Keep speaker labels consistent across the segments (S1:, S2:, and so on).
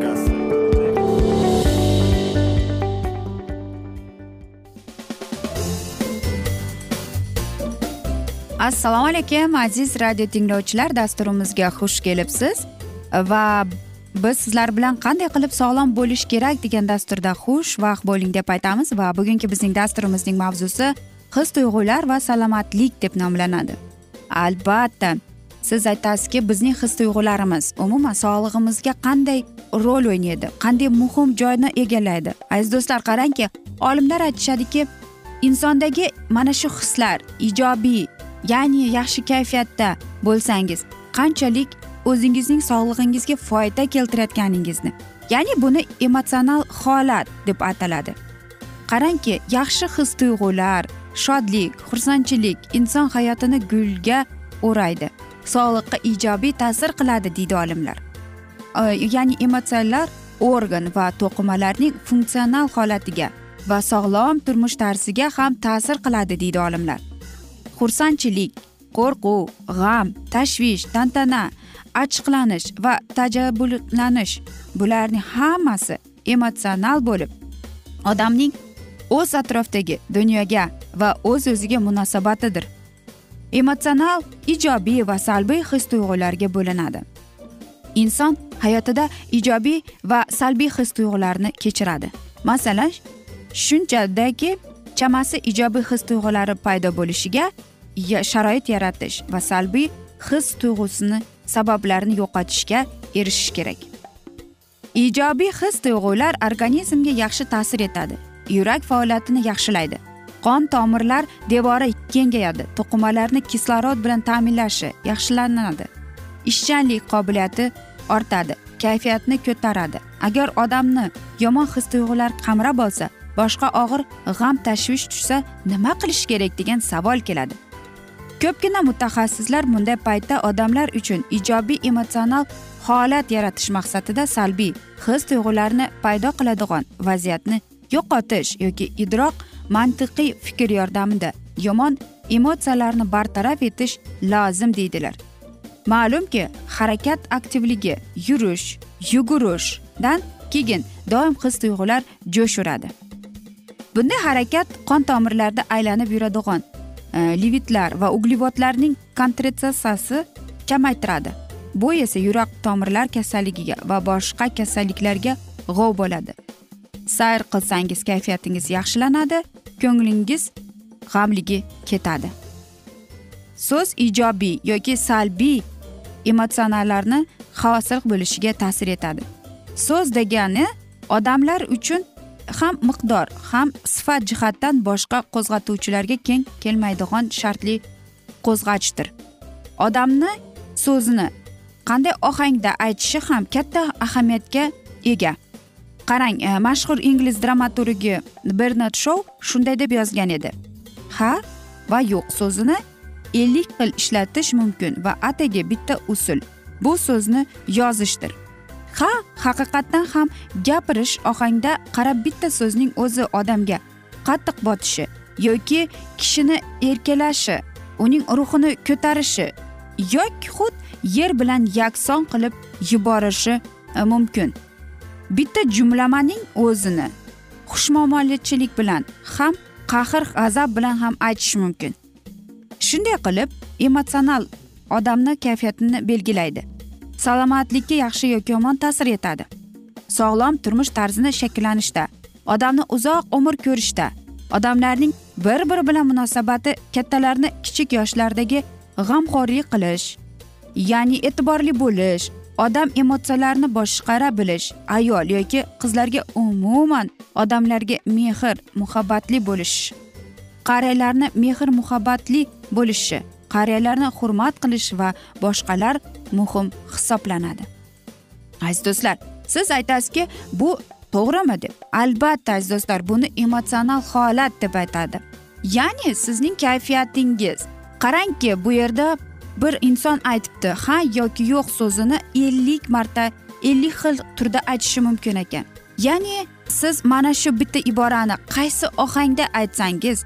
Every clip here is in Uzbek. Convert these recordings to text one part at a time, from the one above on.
S1: Vegas.
S2: assalomu alaykum aziz radio tinglovchilar dasturimizga xush kelibsiz. Va biz sizlar bilan qanday qilib sog'lom bo'lish kerak degan dasturda xush vaqt bo'ling deb aytamiz. Va bugungi bizning dasturimizning mavzusi his tuyg'ular va salomatlik deb nomlanadi. Albatta siz aytasizki bizning his tuyg'ularimiz umuman sog'lig'imizga qanday rol o'ynaydi qanday muhim joyni egallaydi? Aziz do'stlar qarangki olimlar aytishadiki insondagi mana shu hislar ijobiy ya'ni yaxshi kayfiyatda bo'lsangiz qanchalik o'zingizning sog'lig'ingizga foyda keltirayotganingizni ya'ni buni emotsional holat deb ataladi. Qarangki yaxshi his tuyg'ular shodlik xursandchilik inson hayotini gulga o'raydi. Sog'liqqa ijobiy ta'sir qiladi deydi olimlar. Ya'ni emotsionlar organ va to'qimalarning funksional holatiga va sog'lom turmush tarziga ham ta'sir qiladi deydi olimlar. Xursandchilik qo'rquv g'am tashvish tantana achchiqlanish va tajabullanish bularning hammasi emotsional bo'lib odamning o'z atrofdagi dunyoga va o'z o'ziga munosabatidir. Emotsional ijobiy va salbiy his tuyg'ularga bo'linadi. Inson hayotida ijobiy va salbiy his tuyg'ularni kechiradi. Masalan shunchadaki chamasi ijobiy his tuyg'ulari paydo bo'lishiga sharoit yaratish va salbiy his tuyg'usini sabablarini yo'qotishga erishish kerak. Ijobiy his tuyg'ular organizmga yaxshi ta'sir etadi. Yurak faoliyatini yaxshilaydi. Qon tomirlar devori kengayadi. To'qimalarni kislorod bilan ta'minlashi yaxshilanadi. Ishchanlik qobiliyati ortadi kayfiyatni ko'taradi. Agar odamni yomon his tuyg'ular qamrab olsa boshqa og'ir g'am tashvish tushsa nima qilish kerak degan savol keladi. Ko'pgina mutaxassislar bunday paytda odamlar uchun ijobiy emotsional holat yaratish maqsadida salbiy his tuyg'ularni paydo qiladigan vaziyatni yo'qotish yoki idroq mantiqiy fikr yordamida yomon emotsiyalarni bartaraf etish lozim deydilar. Ma'lumki harakat aktivligi yurish yugurishdan keyin doim his tuyg'ular jo'sh uradi bunday harakat qon tomirlarida aylanib yuradigan e, livitlar va uglevodlarning kontretsiyasi kamaytiradi. Bu esa yurak tomirlar kasalligiga va boshqa kasalliklarga g'ov bo'ladi. Sayr qilsangiz kayfiyatingiz yaxshilanadi ko'nglingiz g'amligi ketadi. So'z ijobiy yoki salbiy emotsionallarni hosil bo'lishiga ta'sir etadi. So'z degani odamlar uchun ham miqdor ham sifat jihatdan boshqa qo'zg'atuvchilarga keng kelmaydigan shartli qo'zg'achdir. Odamni so'zini qanday ohangda aytishi ham katta ahamiyatga ega. Qarang e, mashhur ingliz dramaturgi bernard shou shunday deb yozgan edi. Ha va yo'q so'zini ellik xil ishlatish mumkin va atigi bitta usul. Bu so'zni yozishdir. Ha haqiqatdan ham gapirish ohangda qarab bitta so'zning o'zi odamga qattiq botishi yoki kishini erkalashi uning ruhini ko'tarishi yoki xud yer bilan yakson qilib yuborishi e, mumkin. Bitta jumlamaning o'zini xushmuomalachilik bilan ham qahr g'azab bilan ham aytish mumkin. Shunday qilib emotsional odamni kayfiyatini belgilaydi salomatlikka yaxshi yoki yomon ta'sir etadi. Sog'lom turmush tarzini shakllanishda odamni uzoq umr ko'rishda odamlarning bir biri bilan munosabati kattalarni kichik yoshlardagi g'amxo'rlik qilish ya'ni e'tiborli bo'lish odam emotsiyalarini boshqara bilish ayol yoki qizlarga umuman odamlarga mehr muhabbatli bo'lish qariyalarni mehr muhabbatli bo'lishi qariyalarni hurmat qilish va boshqalar muhim hisoblanadi. Aziz do'stlar siz aytasizki bu to'g'rimi deb? Albatta aziz do'stlar buni emotsional holat deb aytadi. Ya'ni sizning kayfiyatingiz qarangki bu yerda bir inson aytibdi ha yoki yo'q so'zini ellik marta ellik xil turda aytishi mumkin ekan. Ya'ni siz mana shu bitta iborani qaysi ohangda aytsangiz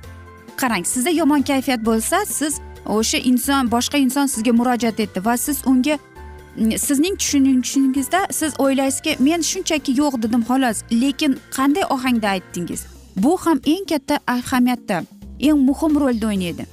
S2: qarang sizda yomon kayfiyat bo'lsa siz o'sha inson boshqa inson sizga murojaat etdi va siz unga mm, sizning tushunishingizda siz o'ylaysizki men shunchaki yo'q dedim xolos lekin qanday ohangda aytdingiz? Bu ham eng katta ahamiyatda eng muhim rolni o'ynaydi.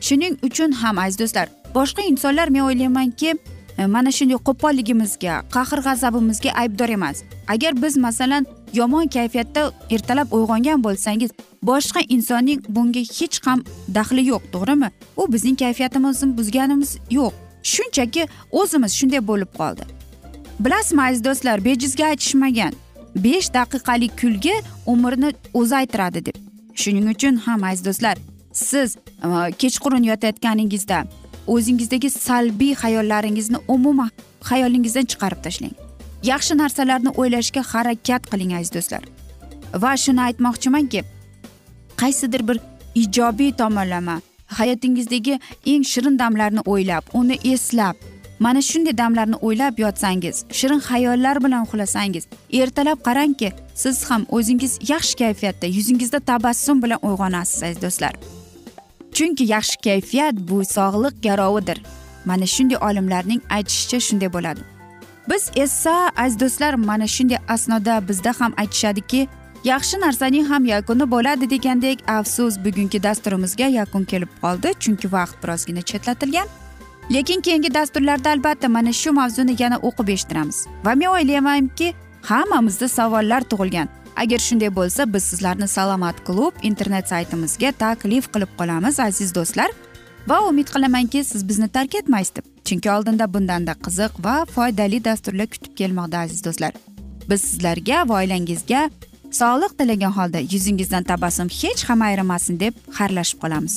S2: Shuning uchun ham aziz do'stlar boshqa insonlar men o'ylaymanki e, mana shunday qo'polligimizga qahr g'azabimizga aybdor emas. Agar biz masalan yomon kayfiyatda ertalab uyg'ongan bo'lsangiz boshqa insonning bunga hech ham daxli yo'q to'g'rimi? U bizning kayfiyatimizni buzganimiz yo'q. Shunchaki o'zimiz shunday bo'lib qoldi. Bilasizmi aziz do'stlar bejizga aytishmagan. Besh daqiqalik kulgi umrni uzaytiradi deb. Shuning uchun ham aziz do'stlar siz e, kechqurun yotayotganingizda o'zingizdagi salbiy xayollaringizni umuman xayolingizdan chiqarib tashlang. Yaxshi narsalarni o'ylashga harakat qiling aziz do'stlar. Va shuni aytmoqchimanki qaysidir bir ijobiy tomonlama hayotingizdagi eng shirin damlarni o'ylab uni eslab mana shunday damlarni o'ylab yotsangiz shirin xayollar bilan uxlasangiz ertalab qarangki siz ham o'zingiz yaxshi kayfiyatda yuzingizda tabassum bilan uyg'onasiz aziz do'stlar. Chunki yaxshi kayfiyat bu sog'liq garovidir. Mana shunday olimlarning aytishicha shunday bo'ladi. Biz esa aziz do'stlar mana shunday asnoda bizda ham aytishadiki yaxshi narsaning ham yakuni bo'ladi degandek afsus bugungi dasturimizga yakun kelib qoldi chunki vaqt birozgina chetlatilgan. Lekin keyingi dasturlarda albatta mana shu mavzuni yana o'qib eshittiramiz. Va men o'ylaymanki hammamizda savollar tug'ilgan. Agar shunday bo'lsa biz sizlarni salomat klub internet saytimizga taklif qilib qolamiz aziz do'stlar. Va umid qilamanki siz bizni tark etmaysiz deb. Chunki oldinda bundanda qiziq va foydali dasturlar kutib kelmoqda aziz do'stlar. Biz sizlarga va oilangizga sog'liq tilagan holda yuzingizdan tabassum hech ham ayrimasin deb xayrlashib qolamiz.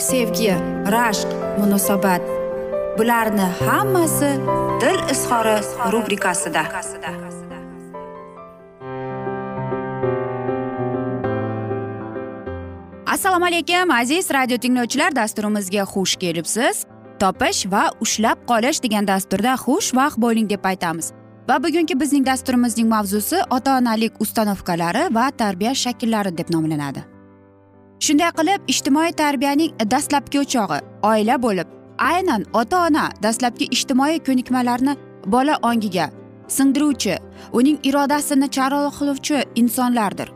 S2: sevgi rashq munosabat. Bularni hammasi dil izhori rubrikasida. Assalomu alaykum aziz radio tinglovchilar dasturimizga xush kelibsiz. Topish va ushlab qolish degan dasturda xushvaqt bo'ling deb aytamiz. Va bugungi bizning dasturimizning mavzusi ota onalik ustanovkalari va tarbiya shakllari deb nomlanadi. Shunday qilib ijtimoiy tarbiyaning dastlabki o'chog'i oila bo'lib aynan ota ona dastlabki ijtimoiy ko'nikmalarni bola ongiga singdiruvchi uning irodasini charog'lovchi insonlardir.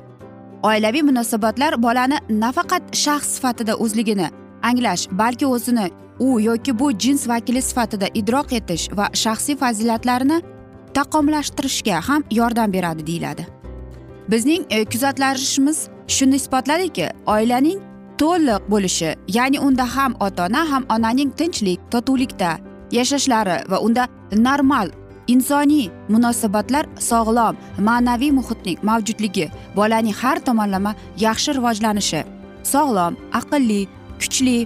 S2: Oilaviy munosabatlar bolani nafaqat shaxs sifatida o'zligini anglash balki o'zini u yoki bu jins vakili sifatida idrok etish va shaxsiy fazilatlarini taqomlashtirishga ham yordam beradi deyiladi. Bizning e, kuzatishimiz shuni isbotladiki oilaning to'liq bo'lishi ya'ni unda ham ota ona ham onaning tinchlik totuvlikda yashashlari va unda normal insoniy munosabatlar sog'lom ma'naviy muhitning mavjudligi bolaning har tomonlama yaxshi rivojlanishi sog'lom aqlli kuchli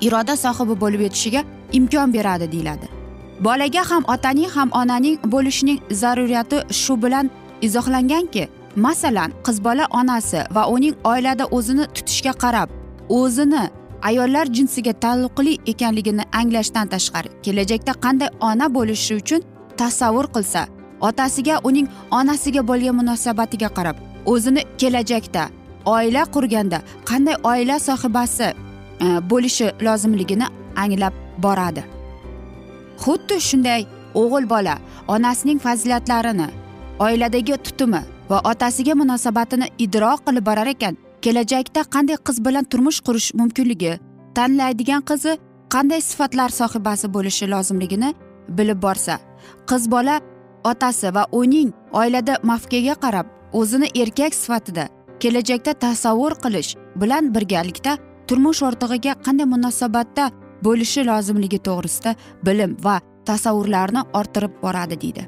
S2: iroda sohibi bo'lib yetishiga imkon beradi deyiladi. Bolaga ham otaning ham onaning bo'lishining zaruriyati shu bilan izohlanganki masalan qiz bola onasi va uning oilada o'zini tutishga qarab o'zini ayollar jinsiga taalluqli ekanligini anglashdan tashqari kelajakda qanday ona bo'lishi uchun tasavvur qilsa otasiga uning onasiga bo'lgan munosabatiga qarab o'zini kelajakda oila qurganda qanday oila sohibasi e, bo'lishi lozimligini anglab boradi. Xuddi shunday o'g'il bola onasining fazilatlarini oiladagi tutumi va otasiga munosabatini idrok qilib borar ekan. Kelajakda qanday qiz bilan turmush qurish mumkinligi tanlaydigan qizi qanday sifatlar sohibasi bo'lishi lozimligini bilib borsa qiz bola otasi va uning oilada mavqega qarab o'zini erkak sifatida kelajakda tasavvur qilish bilan birgalikda turmush o'rtog'iga qanday munosabatda bo'lishi lozimligi to'g'risida bilim va tasavvurlarni orttirib boradi deydi.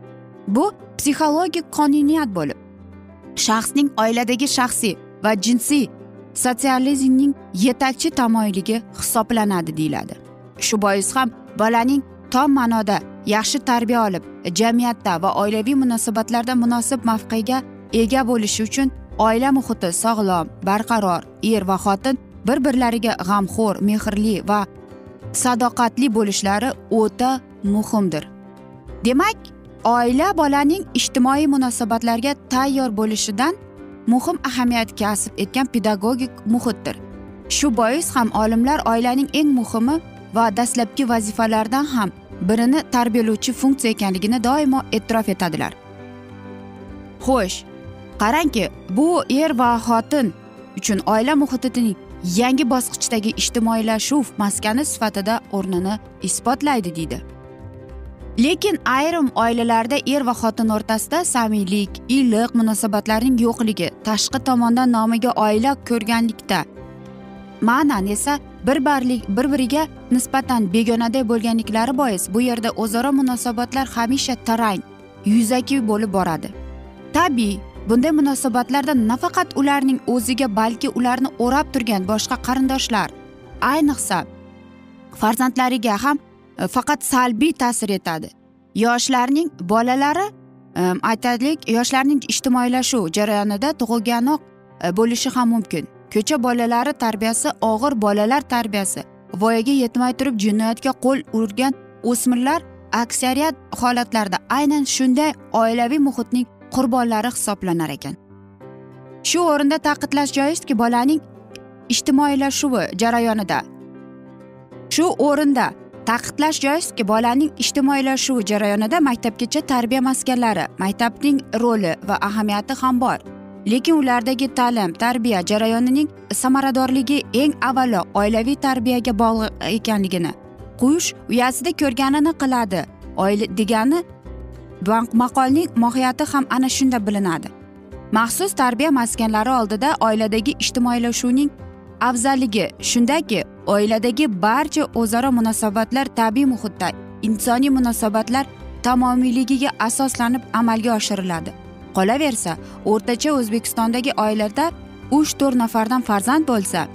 S2: Bu psixologik qonuniyat bo'lib shaxsning oiladagi shaxsiy va jinsiy sotsializmning yetakchi tamoyiliga hisoblanadi deyiladi. Shu bois ham bolaning tom ma'noda yaxshi tarbiya olib jamiyatda va oilaviy munosabatlarda munosib mavqega ega bo'lishi uchun oila muhiti sog'lom barqaror er va xotin bir birlariga g'amxo'r mehrli va sadoqatli bo'lishlari o'ta muhimdir. Demak oila bolaning ijtimoiy munosabatlarga tayyor bo'lishidan muhim ahamiyat kasb etgan pedagogik muhitdir. Shu bois ham olimlar oilaning eng muhimi va dastlabki vazifalaridan ham birini tarbiyalovchi funksiya ekanligini doimo e'tirof etadilar. Xo'sh qarangki bu er va xotin uchun oila muhitining yangi bosqichdagi ijtimoiylashuv maskani sifatida o'rnini isbotlaydi deydi. Lekin ayrim oilalarda er va xotin o'rtasida samiylik iliq munosabatlarning yo'qligi tashqi tomondan nomiga oila ko'rganlikda. Ma'nan esa bir barlik bir biriga nisbatan begonaday bo'lganliklari bois bu yerda o'zaro munosabatlar hamisha tarang yuzaki bo'lib boradi. Tabiiy bunday munosabatlarda nafaqat ularning o'ziga balki ularni o'rab turgan boshqa qarindoshlar ayniqsa farzandlariga ham E, faqat salbiy ta'sir etadi. Yoshlarning bolalari e, aytaylik yoshlarning ijtimoiylashuv jarayonida tug'ilganoq e, bo'lishi ham mumkin. Ko'cha bolalari tarbiyasi og'ir bolalar tarbiyasi voyaga yetmay turib jinoyatga qo'l urgan o'smirlar aksariyat holatlarda aynan shunday oilaviy muhitning qurbonlari hisoblanar ekan. Shu o'rinda ta'kidlash joizki bolaning ijtimoiylashuvi jarayonida shu o'rinda ta'kidlash joizki bolaning ijtimoiylashuvi jarayonida maktabgacha tarbiya maskanlari maktabning roli va ahamiyati ham bor. Lekin ulardagi ta'lim tarbiya jarayonining samaradorligi eng avvalo oilaviy tarbiyaga bog'liq ekanligini qush uyasida ko'rganini qiladi. Oila degani maqolning mohiyati ham ana shunda bilinadi. Maxsus tarbiya maskanlari oldida oiladagi ijtimoiylashuvning afzalligi shundaki oiladagi barcha o'zaro munosabatlar tabiiy muhitda insoniy munosabatlar tamomiyligiga asoslanib amalga oshiriladi. Qolaversa o'rtacha o'zbekistondagi oilada uch to'rt nafardan farzand bo'lsa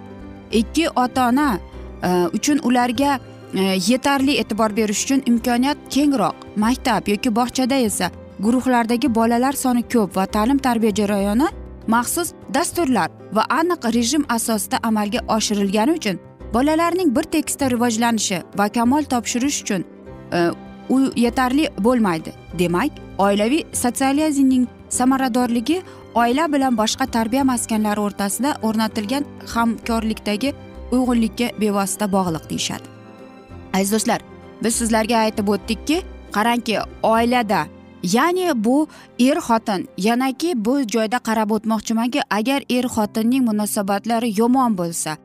S2: ikki ota ona e, uchun ularga e, yetarli e'tibor berish uchun imkoniyat kengroq maktab yoki bog'chada esa guruhlardagi bolalar soni ko'p va ta'lim tarbiya jarayoni maxsus dasturlar va aniq rejim asosida amalga oshirilgani uchun bolalarning bir tekisda rivojlanishi va kamol topshirish uchun e, u yetarli bo'lmaydi. Demak oilaviy sotsializmning samaradorligi oila bilan boshqa tarbiya maskanlari o'rtasida o'rnatilgan hamkorlikdagi uyg'unlikka bevosita bog'liq deyishadi. Aziz do'stlar biz sizlarga aytib o'tdikki qarangki oilada ya'ni bu er xotin. Yanaki bu joyda qarab o'tmoqchimanki agar er xotinning munosabatlari yomon bo'lsa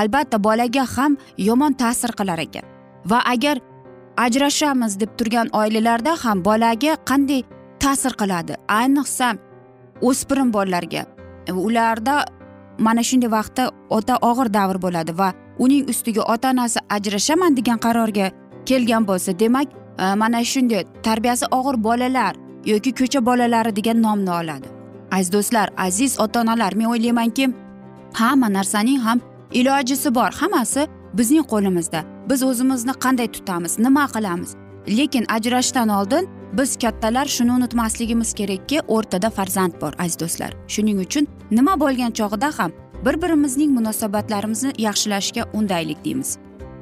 S2: albatta bolaga ham yomon ta'sir qilar ekan. Va agar ajrashamiz deb turgan oilalarda ham bolaga qanday ta'sir qiladi? Ayniqsa o'spirin bolalarga ularda mana shunday vaqtda o'ta og'ir davr bo'ladi va uning ustiga ota onasi ajrashaman degan qarorga kelgan bo'lsa demak mana shunday tarbiyasi og'ir bolalar yoki ko'cha bolalari degan nomni oladi. Aziz do'stlar aziz ota onalar men o'ylaymanki hamma narsaning ham ilojisi bor. Hammasi bizning qo'limizda. Biz o'zimizni qanday tutamiz nima qilamiz? Lekin ajrashishdan oldin biz kattalar shuni unutmasligimiz kerakki o'rtada farzand bor aziz do'stlar. Shuning uchun nima bo'lgan chog'ida ham bir birimizning munosabatlarimizni yaxshilashga undaylik deymiz.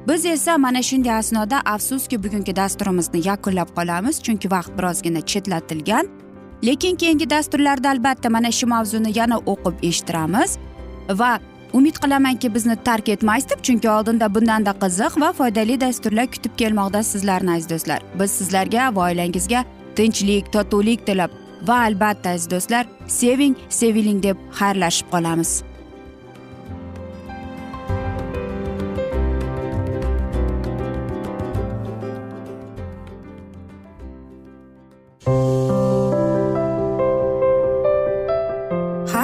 S2: Biz esa mana shunday asnoda afsuski bugungi dasturimizni yakunlab qolamiz chunki vaqt birozgina chetlatilgan. Lekin keyingi dasturlarda albatta mana shu mavzuni yana o'qib eshittiramiz va umid qilamanki bizni tark etmaysiz deb chunki oldinda bundanda qiziq va foydali dasturlar kutib kelmoqda sizlarni aziz do'stlar. Biz sizlarga va oilangizga tinchlik totuvlik tilab va albatta aziz do'stlar seving seviling deb xayrlashib qolamiz.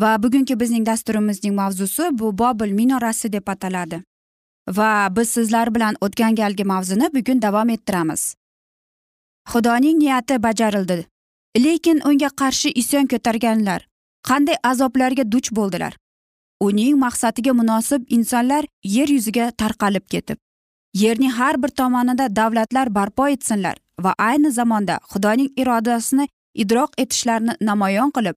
S2: Va bugungi bizning dasturimizning mavzusi bu bobil minorasi deb ataladi. Va biz sizlar bilan o'tgan galgi mavzuni bugun davom ettiramiz. Xudoning niyati bajarildi lekin unga qarshi isyon ko'targanlar qanday azoblarga duch bo'ldilar? Uning maqsadiga munosib insonlar yer yuziga tarqalib ketib yerning har bir tomonida davlatlar barpo etsinlar va ayni zamonda xudoning irodasini idroq etishlarini namoyon qilib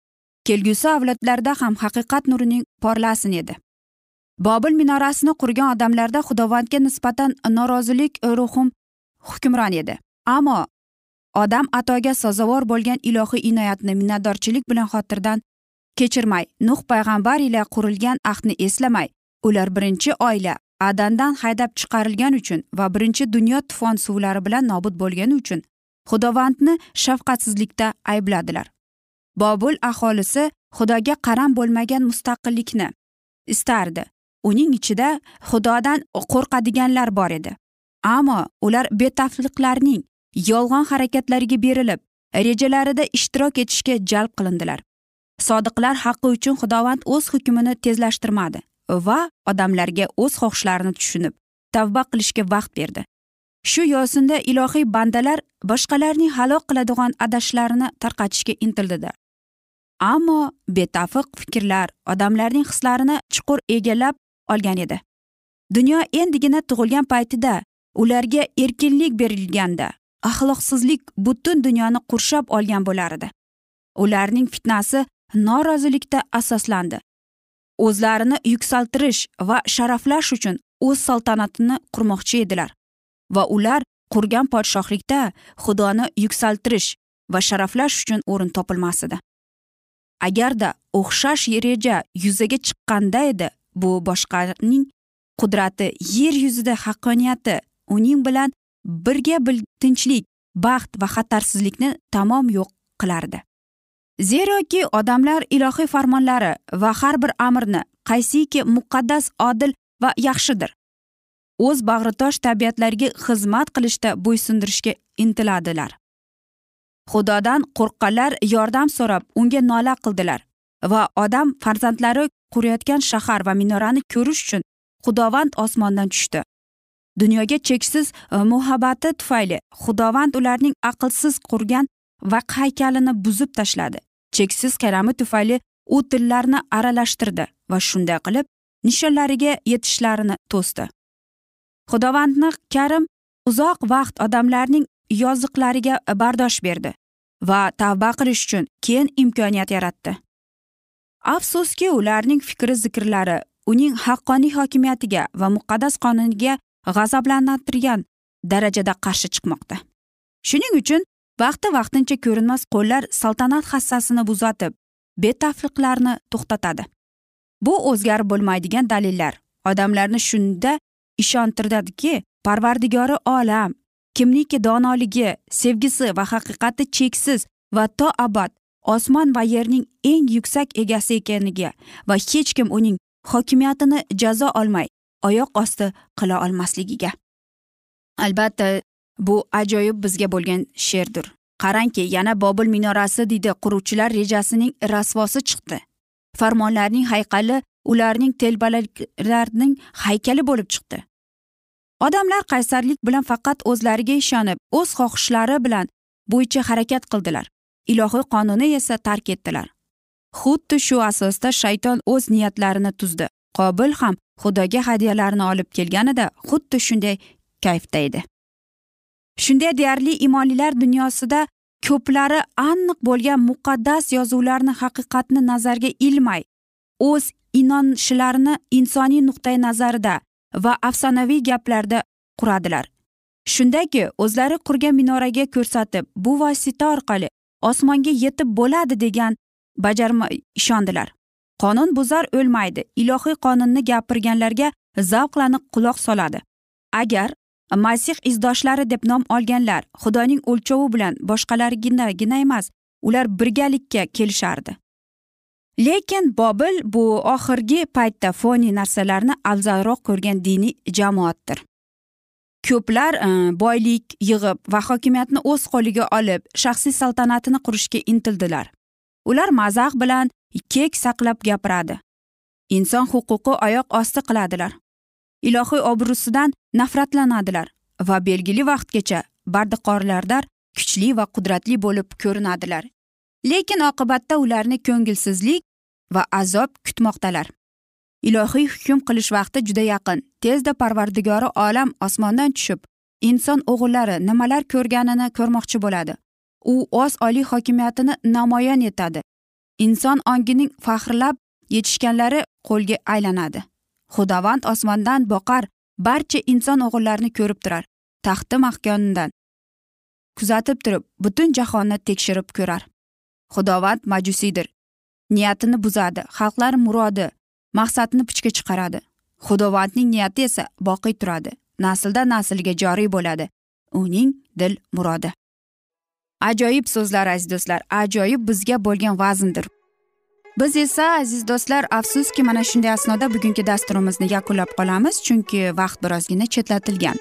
S2: kelgusi avlodlarda ham haqiqat nurining porlasin edi. Bobil minorasini qurgan odamlarda xudovandga nisbatan norozilik ruhim hukmron edi. Ammo odam atoga sazovor bo'lgan ilohiy inoyatni minnatdorchilik bilan xotirdan kechirmay nuh payg'ambar ila qurilgan ahdni eslamay ular birinchi oila adandan haydab chiqarilgani uchun va birinchi dunyo tufon suvlari bilan nobud bo'lgani uchun xudovandni shafqatsizlikda aybladilar. Bobul aholisi xudoga qaram bo'lmagan mustaqillikni istardi. Uning ichida xudodan qo'rqadiganlar bor edi. Ammo ular betafliqlarning yolg'on harakatlariga berilib rejalarida ishtirok etishga jalb qilindilar. Sodiqlar haqqi uchun xudovand o'z hukmini tezlashtirmadi va odamlarga o'z xohishlarini tushunib tavba qilishga vaqt berdi. Shu yo'sinda ilohiy bandalar boshqalarning halok qiladigan adashlarini tarqatishga intildilar. Ammo betafiq fikrlar odamlarning hislarini chuqur egallab olgan edi. Dunyo endigina tug'ilgan paytida ularga erkinlik berilganda axloqsizlik butun dunyoni qurshab olgan bo'lar edi. Ularning fitnasi norozilikda asoslandi. O'zlarini yuksaltirish va sharaflash uchun o'z saltanatini qurmoqchi edilar. Va ular qurgan podshohlikda xudoni yuksaltirish va sharaflash uchun o'rin topilmas edi agarda o'xshash reja yuzaga chiqqanda edi bu boshqaning qudrati yer yuzida haqqoniyati uning bilan birga tinchlik baxt va xatarsizlikni tamom yo'q qilardi. Zeroki odamlar ilohiy farmonlari va har bir amrni qaysiki muqaddas odil va yaxshidir o'z bag'ritosh tabiatlariga xizmat qilishda bo'ysundirishga intiladilar. Xudodan qo'rqqanlar yordam so'rab unga nola qildilar va odam farzandlari qurayotgan shahar va minorani ko'rish uchun xudovand osmondan tushdi. Dunyoga cheksiz e, muhabbati tufayli xudovand ularning aqlsiz qurgan va haykalini buzib tashladi. Cheksiz karami tufayli u tillarni aralashtirdi va shunday qilib nishonlariga yetishlarini to'sdi. Xudovandni karim uzoq vaqt odamlarning yoziqlariga bardosh berdi va tavba qilish uchun keng imkoniyat yaratdi. Afsuski ularning fikri zikrlari uning haqqoniy hokimiyatiga va muqaddas qonuniga g'azablantirgan darajada qarshi chiqmoqda. Shuning uchun vaqti vaqtincha ko'rinmas qo'llar saltanat hassasini buzatib betafliqlarni to'xtatadi. Bu o'zgarib bo'lmaydigan dalillar. Odamlarni shunda ishontiradiki parvardigori olam kimniki donoligi sevgisi va haqiqati cheksiz va to abad osmon va yerning eng yuksak egasi ekaniga va hech kim uning hokimiyatini jazo olmay oyoq osti qila olmasligiga. Albatta bu ajoyib bizga bo'lgan she'rdir. Qarangki yana bobil minorasi deydi quruvchilar rejasining rasvosi chiqdi. Farmonlarning haykali ularning telbalarning haykali bo'lib chiqdi. Odamlar qaysarlik bilan faqat o'zlariga ishonib o'z xohishlari bilan bo'yicha harakat qildilar. Ilohiy qonunni esa tark etdilar. Xuddi shu asosda shayton o'z niyatlarini tuzdi. Qobil ham xudoga hadyalarni olib kelganida xuddi shunday kayfda edi shunday deyarli imonlilar dunyosida ko'plari aniq bo'lgan muqaddas yozuvlarni haqiqatni nazarga ilmay o'z inonishlarini insoniy nuqtai nazarida va afsonaviy gaplarda quradilar. Shundaki o'zlari qurgan minoraga ko'rsatib bu vosita orqali osmonga yetib bo'ladi degan bajarma ishondilar. Qonun buzar o'lmaydi ilohiy qonunni gapirganlarga zavqlanib quloq soladi. Agar masih izdoshlari deb nom olganlar xudoning o'lchovi bilan boshqalarginagina emas ular birgalikka kelishardi. Lekin bobil bu oxirgi paytda foniy narsalarni afzalroq ko'rgan diniy jamoatdir. Ko'plar e, boylik yig'ib va hokimiyatni o'z qo'liga olib shaxsiy saltanatini qurishga intildilar. Ular mazax bilan kek saqlab gapiradi. Inson huquqi oyoq osti qiladilar. Ilohiy obro'sidan nafratlanadilar va belgili vaqtgacha bardiqorlardar kuchli va qudratli bo'lib ko'rinadilar. Lekin oqibatda ularni ko'ngilsizlik va azob kutmoqdalar. Ilohiy hukm qilish vaqti juda yaqin. Tezda parvardigori olam osmondan tushib inson o'g'illari nimalar ko'rganini ko'rmoqchi bo'ladi. U o'z oliy hokimiyatini namoyon etadi. Inson ongining faxrlab yetishganlari qo'lga aylanadi. Xudovand osmondan boqar barcha inson o'g'illarini ko'rib turar taxti mahkonidan kuzatib turib butun jahonni tekshirib ko'rar. Xudovand majusiydir. Niyatini buzadi. Xalqlar murodi maqsadni puchga chiqaradi. Xudovandning niyati esa boqiy turadi. Nasldan naslga joriy bo'ladi. Uning dil murodi. Ajoyib so'zlar aziz do'stlar ajoyib bizga bo'lgan vazndir biz esa aziz do'stlar afsuski mana shunday asnoda bugungi dasturimizni yakunlab qolamiz chunki vaqt birozgina chetlatilgan.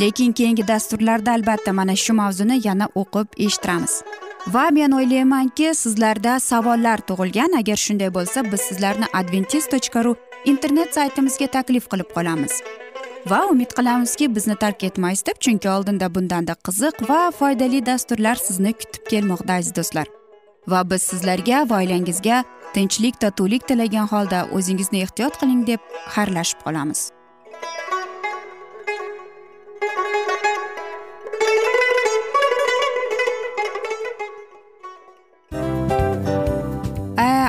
S2: Lekin keyingi dasturlarda albatta mana shu mavzuni yana o'qib eshittiramiz. Va men o'ylaymanki sizlarda savollar tug'ilgan. Agar shunday bo'lsa biz sizlarni adventis tochka ru internet saytimizga taklif qilib qolamiz. Va umid qilamizki bizni tark etmaysiz deb chunki oldinda bundanda qiziq va foydali dasturlar sizni kutib kelmoqda aziz do'stlar. Va biz sizlarga va oilangizga tinchlik totuvlik tilagan holda o'zingizni ehtiyot qiling deb xayrlashib qolamiz.